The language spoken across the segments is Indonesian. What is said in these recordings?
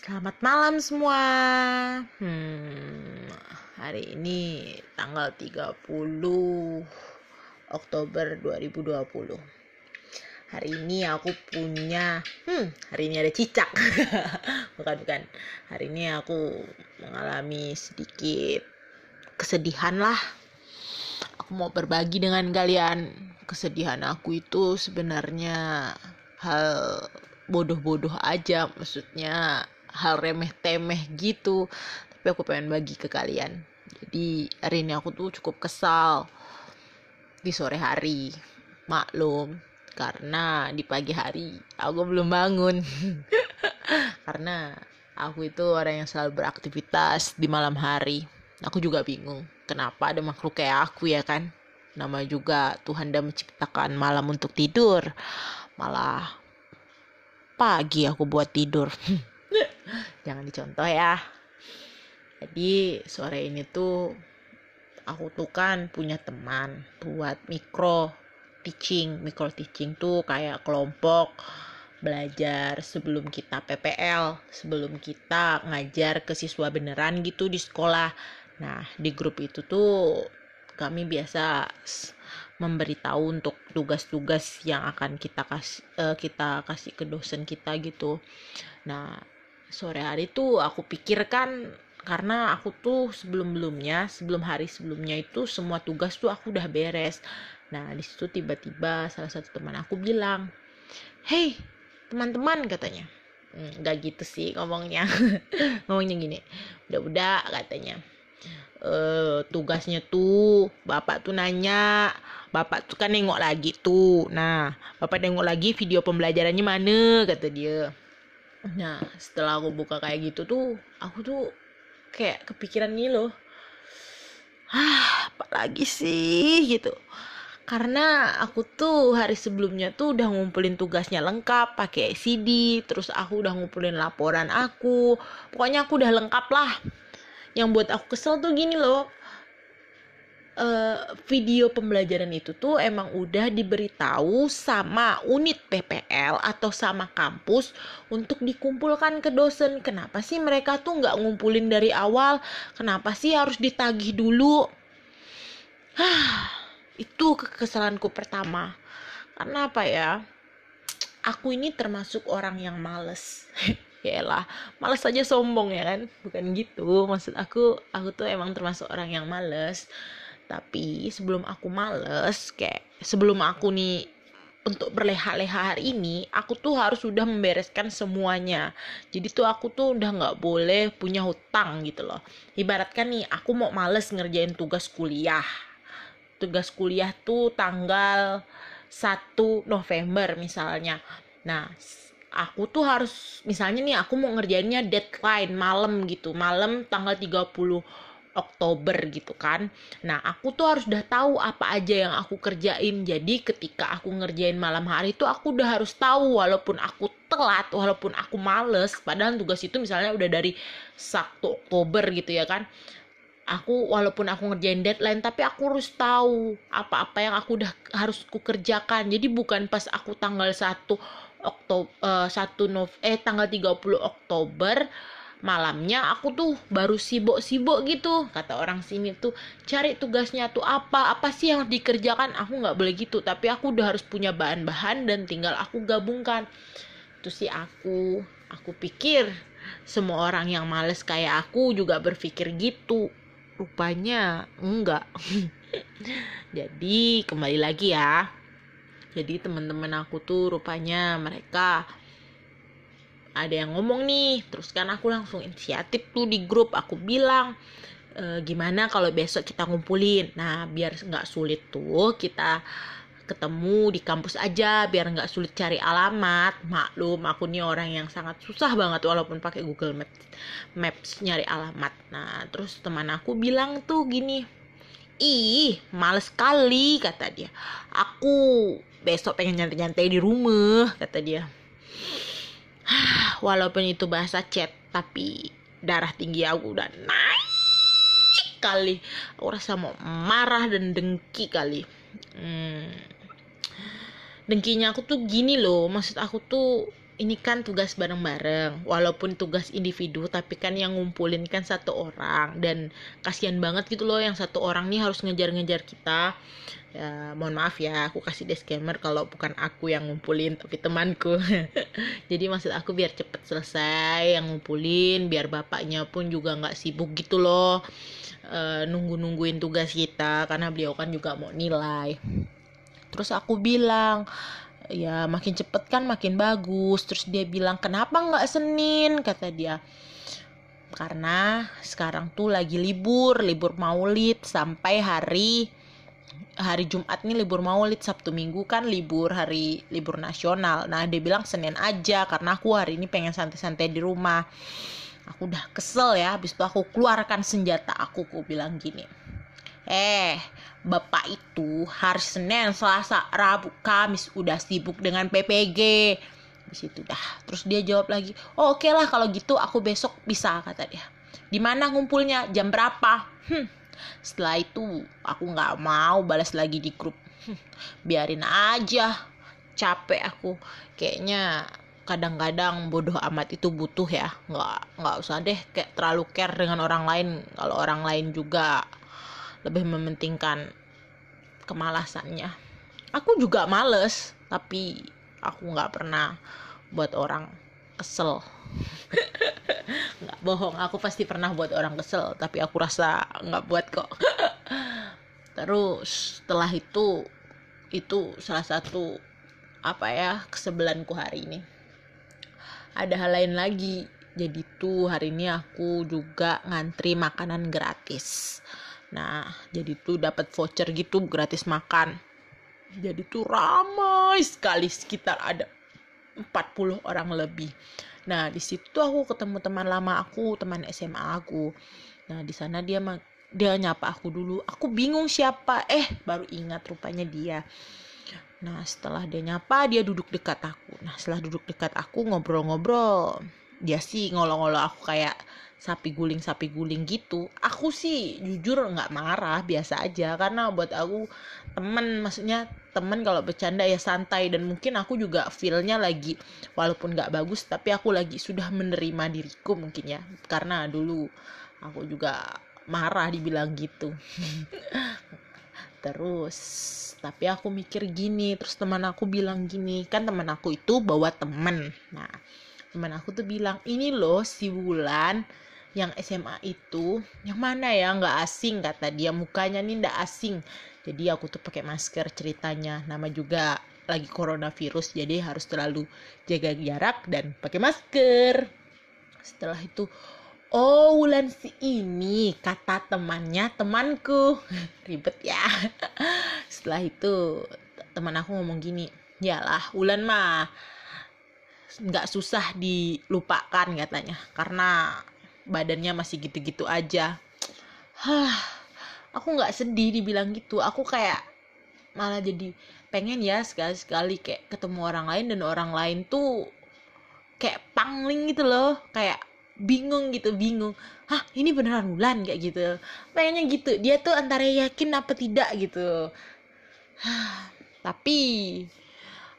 Selamat malam semua. Hmm, hari ini tanggal 30 Oktober 2020. Hari ini aku punya hmm, hari ini ada cicak. bukan bukan. Hari ini aku mengalami sedikit kesedihan lah. Aku mau berbagi dengan kalian. Kesedihan aku itu sebenarnya hal bodoh-bodoh aja maksudnya hal remeh-temeh gitu. Tapi aku pengen bagi ke kalian. Jadi hari ini aku tuh cukup kesal di sore hari. Maklum karena di pagi hari aku belum bangun. Karena aku itu orang yang selalu beraktivitas di malam hari. Aku juga bingung kenapa ada makhluk kayak aku ya kan? Nama juga Tuhan dah menciptakan malam untuk tidur. Malah pagi aku buat tidur jangan dicontoh ya. Jadi sore ini tuh aku tuh kan punya teman buat mikro teaching. Mikro teaching tuh kayak kelompok belajar sebelum kita PPL sebelum kita ngajar ke siswa beneran gitu di sekolah. Nah di grup itu tuh kami biasa memberitahu untuk tugas-tugas yang akan kita kasih uh, kita kasih ke dosen kita gitu. Nah, sore hari tuh aku pikirkan karena aku tuh sebelum-belumnya, sebelum hari sebelumnya itu semua tugas tuh aku udah beres. Nah, di situ tiba-tiba salah satu teman aku bilang, "Hey, teman-teman," katanya. Hmm, gak gitu sih ngomongnya. ngomongnya gini. Udah-udah katanya uh, tugasnya tuh bapak tuh nanya bapak tuh kan nengok lagi tuh nah bapak nengok lagi video pembelajarannya mana kata dia nah setelah aku buka kayak gitu tuh aku tuh kayak kepikiran nih loh. Ah apa lagi sih gitu. Karena aku tuh hari sebelumnya tuh udah ngumpulin tugasnya lengkap pakai CD terus aku udah ngumpulin laporan aku. Pokoknya aku udah lengkap lah. Yang buat aku kesel tuh gini loh uh, video pembelajaran itu tuh emang udah diberitahu sama unit PPL atau sama kampus untuk dikumpulkan ke dosen. Kenapa sih mereka tuh nggak ngumpulin dari awal? Kenapa sih harus ditagih dulu? Hah, itu kekesalanku pertama. Karena apa ya? Aku ini termasuk orang yang males. ya lah males aja sombong ya kan bukan gitu maksud aku aku tuh emang termasuk orang yang males tapi sebelum aku males kayak sebelum aku nih untuk berleha-leha hari ini aku tuh harus sudah membereskan semuanya. Jadi tuh aku tuh udah nggak boleh punya hutang gitu loh. Ibaratkan nih aku mau males ngerjain tugas kuliah. Tugas kuliah tuh tanggal 1 November misalnya. Nah aku tuh harus misalnya nih aku mau ngerjainnya deadline malam gitu. Malam tanggal 30 Oktober gitu kan. Nah aku tuh harus udah tahu apa aja yang aku kerjain. Jadi ketika aku ngerjain malam hari itu aku udah harus tahu walaupun aku telat walaupun aku males. Padahal tugas itu misalnya udah dari 1 Oktober gitu ya kan. Aku walaupun aku ngerjain deadline tapi aku harus tahu apa-apa yang aku udah harus ku kerjakan jadi bukan pas aku tanggal 1 Oktober 1 Nov eh tanggal 30 Oktober malamnya aku tuh baru sibuk-sibuk gitu. Kata orang sini tuh cari tugasnya tuh apa? Apa sih yang dikerjakan? Aku nggak boleh gitu tapi aku udah harus punya bahan-bahan dan tinggal aku gabungkan. Itu sih aku aku pikir semua orang yang males kayak aku juga berpikir gitu. Rupanya enggak. Jadi kembali lagi ya. Jadi teman-teman aku tuh rupanya mereka ada yang ngomong nih terus kan aku langsung inisiatif tuh di grup aku bilang e, gimana kalau besok kita ngumpulin? Nah biar nggak sulit tuh kita ketemu di kampus aja biar nggak sulit cari alamat. Maklum aku nih orang yang sangat susah banget walaupun pakai Google Maps Maps nyari alamat. Nah terus teman aku bilang tuh gini ih males kali kata dia. Aku besok pengen nyantai-nyantai di rumah kata dia walaupun itu bahasa chat tapi darah tinggi aku udah naik kali aku rasa mau marah dan dengki kali hmm. dengkinya aku tuh gini loh maksud aku tuh ini kan tugas bareng-bareng walaupun tugas individu tapi kan yang ngumpulin kan satu orang. Dan kasihan banget gitu loh yang satu orang nih harus ngejar-ngejar kita. Ya mohon maaf ya aku kasih disclaimer kalau bukan aku yang ngumpulin tapi temanku. Jadi maksud aku biar cepet selesai yang ngumpulin biar bapaknya pun juga nggak sibuk gitu loh. E, nunggu-nungguin tugas kita karena beliau kan juga mau nilai. Terus aku bilang ya makin cepet kan makin bagus. Terus dia bilang kenapa nggak Senin? kata dia. Karena sekarang tuh lagi libur libur maulid. Sampai hari hari Jumat nih libur maulid. Sabtu Minggu kan libur hari libur nasional. Nah dia bilang Senin aja karena aku hari ini pengen santai-santai di rumah. Aku udah kesel ya habis itu aku keluarkan senjata aku aku bilang gini. Eh, Bapak itu hari Senin, Selasa, Rabu, Kamis udah sibuk dengan PPG. Di situ dah. Terus dia jawab lagi, "Oh, oke okay lah kalau gitu aku besok bisa," kata dia. "Di mana ngumpulnya? Jam berapa?" Hmm. Setelah itu aku nggak mau balas lagi di grup. Hmm. Biarin aja. Capek aku. Kayaknya kadang-kadang bodoh amat itu butuh ya nggak nggak usah deh kayak terlalu care dengan orang lain kalau orang lain juga lebih mementingkan kemalasannya. Aku juga males tapi aku nggak pernah buat orang kesel. Nggak bohong aku pasti pernah buat orang kesel tapi aku rasa nggak buat kok. Terus setelah itu itu salah satu apa ya kesebelanku hari ini. Ada hal lain lagi. Jadi tuh hari ini aku juga ngantri makanan gratis Nah, jadi tuh dapat voucher gitu gratis makan. Jadi tuh ramai sekali sekitar ada 40 orang lebih. Nah, di situ aku ketemu teman lama aku, teman SMA aku. Nah, di sana dia dia nyapa aku dulu. Aku bingung siapa. Eh, baru ingat rupanya dia. Nah, setelah dia nyapa, dia duduk dekat aku. Nah, setelah duduk dekat aku ngobrol-ngobrol, dia sih ngolo-ngolo aku kayak sapi guling sapi guling gitu aku sih jujur nggak marah biasa aja. Karena buat aku temen maksudnya temen kalau bercanda ya santai. Dan mungkin aku juga feelnya lagi walaupun nggak bagus tapi aku lagi sudah menerima diriku mungkin ya. Karena dulu aku juga marah dibilang gitu. Terus tapi aku mikir gini terus teman aku bilang gini kan teman aku itu bawa temen. Nah teman aku tuh bilang ini loh si Wulan yang SMA itu yang mana ya nggak asing kata dia mukanya nih nggak asing. Jadi aku tuh pakai masker ceritanya nama juga lagi coronavirus jadi harus terlalu jaga jarak dan pakai masker. Setelah itu oh Wulan si ini kata temannya temanku. Ribet ya. Setelah itu teman aku ngomong gini yalah Wulan mah nggak susah dilupakan katanya. Karena badannya masih gitu-gitu aja. Hah aku nggak sedih dibilang gitu. Aku kayak malah jadi pengen ya sekali-sekali kayak ketemu orang lain dan orang lain tuh kayak pangling gitu loh. Kayak bingung gitu bingung. Hah ini beneran bulan kayak gitu. Pengennya gitu. Dia tuh antara yakin apa tidak gitu. Hah, tapi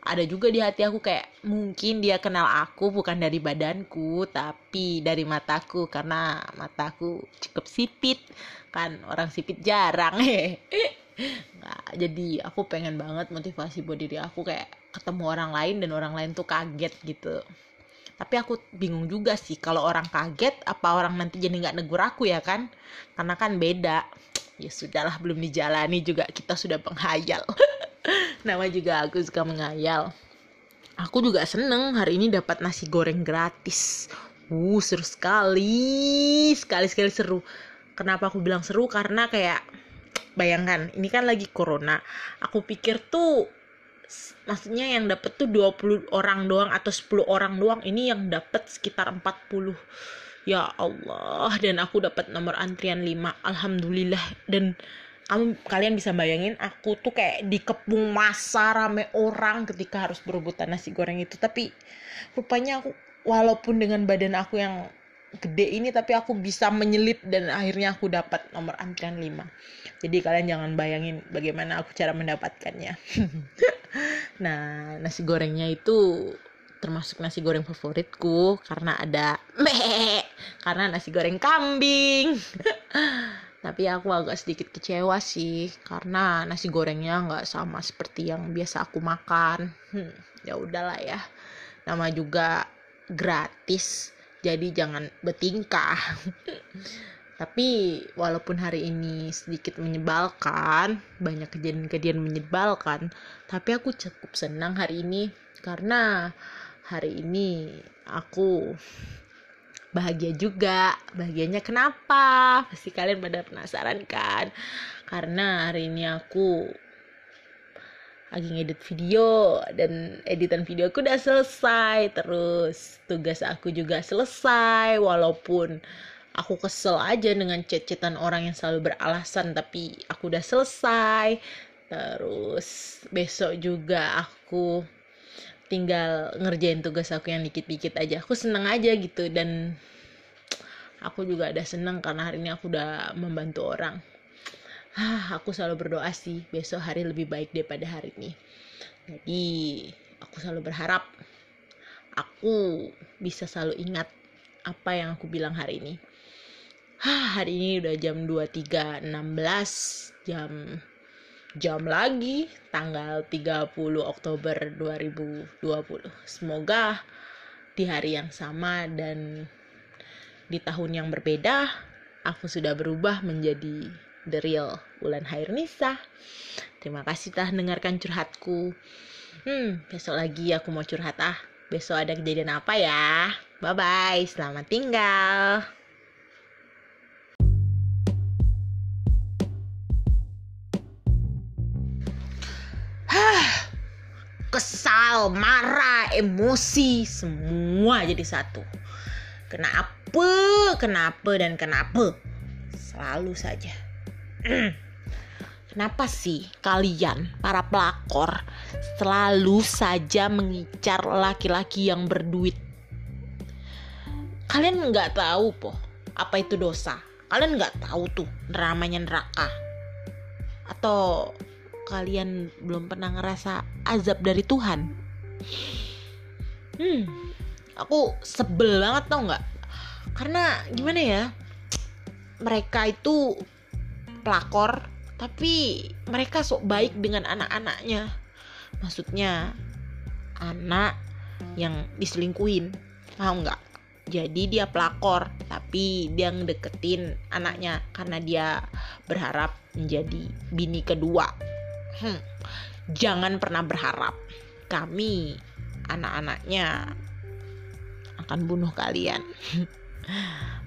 ada juga di hati aku kayak mungkin dia kenal aku bukan dari badanku tapi dari mataku karena mataku cukup sipit. Kan orang sipit jarang nah, jadi aku pengen banget motivasi buat diri aku kayak ketemu orang lain dan orang lain tuh kaget gitu. Tapi aku bingung juga sih kalau orang kaget apa orang nanti jadi nggak negur aku ya kan? Karena kan beda. Ya sudahlah belum dijalani juga kita sudah penghayal nama juga aku suka mengayal. Aku juga seneng hari ini dapat nasi goreng gratis. Uh seru sekali. Sekali sekali seru. Kenapa aku bilang seru? Karena kayak bayangkan ini kan lagi corona. Aku pikir tuh maksudnya yang dapat tuh 20 orang doang atau 10 orang doang ini yang dapat sekitar 40 ya Allah dan aku dapat nomor antrian 5 alhamdulillah. Dan kamu kalian bisa bayangin aku tuh kayak dikepung masa rame orang ketika harus berebutan nasi goreng itu. Tapi rupanya aku walaupun dengan badan aku yang gede ini tapi aku bisa menyelit dan akhirnya aku dapat nomor antrian 5 jadi kalian jangan bayangin bagaimana aku cara mendapatkannya. Nah nasi gorengnya itu termasuk nasi goreng favoritku karena ada meh karena nasi goreng kambing tapi aku agak sedikit kecewa sih karena nasi gorengnya nggak sama seperti yang biasa aku makan. Hmm, ya udahlah ya. Nama juga gratis jadi jangan bertingkah. Tapi walaupun hari ini sedikit menyebalkan banyak kejadian-kejadian menyebalkan tapi aku cukup senang hari ini. Karena hari ini aku bahagia juga. Bahagianya kenapa? Pasti kalian pada penasaran kan? Karena hari ini aku lagi ngedit video dan editan video aku udah selesai. Terus tugas aku juga selesai. Walaupun aku kesel aja dengan chat-chatan orang yang selalu beralasan tapi aku udah selesai. Terus besok juga aku tinggal ngerjain tugas aku yang dikit-dikit aja. Aku seneng aja gitu dan aku juga ada seneng karena hari ini aku udah membantu orang. Ah aku selalu berdoa sih besok hari lebih baik daripada hari ini. Jadi aku selalu berharap aku bisa selalu ingat apa yang aku bilang hari ini. Ah hari ini udah jam 23.16 jam jam lagi tanggal 30 Oktober 2020. Semoga di hari yang sama dan di tahun yang berbeda aku sudah berubah menjadi the real Ulan Hairnisa. Terima kasih telah dengarkan curhatku. Hmm, besok lagi aku mau curhat ah. Besok ada kejadian apa ya? Bye bye, selamat tinggal. Kesal, marah, emosi, semua jadi satu. Kenapa, kenapa, dan kenapa? Selalu saja. Kenapa sih kalian, para pelakor, selalu saja mengincar laki-laki yang berduit? Kalian nggak tahu, po, apa itu dosa? Kalian nggak tahu tuh dramanya neraka? Atau kalian belum pernah ngerasa azab dari Tuhan? Hmm aku sebel banget tau nggak? Karena gimana ya mereka itu pelakor tapi mereka sok baik dengan anak-anaknya. Maksudnya anak yang diselingkuhin paham nggak? Jadi dia pelakor tapi dia ngedeketin anaknya karena dia berharap menjadi bini kedua hmm, jangan pernah berharap kami anak-anaknya akan bunuh kalian.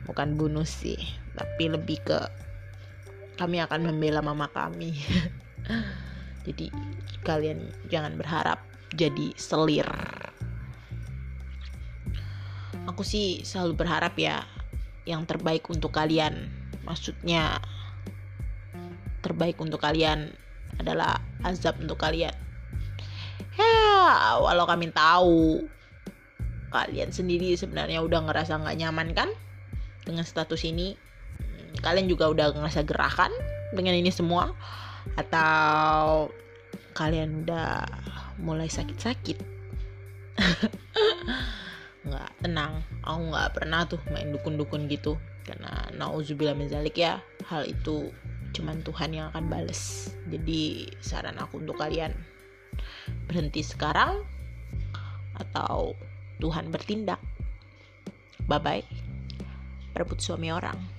Bukan bunuh sih tapi lebih ke kami akan membela mama kami. Jadi kalian jangan berharap jadi selir. Aku sih selalu berharap ya yang terbaik untuk kalian. Maksudnya terbaik untuk kalian adalah azab untuk kalian. Ya, walau kami tahu kalian sendiri sebenarnya udah ngerasa nggak nyaman kan dengan status ini. Kalian juga udah ngerasa gerakan dengan ini semua atau kalian udah mulai sakit-sakit. nggak tenang aku nggak pernah tuh main dukun-dukun gitu karena nauzubillah minzalik ya hal itu cuman Tuhan yang akan bales. Jadi saran aku untuk kalian berhenti sekarang atau Tuhan bertindak. Bye bye perebut suami orang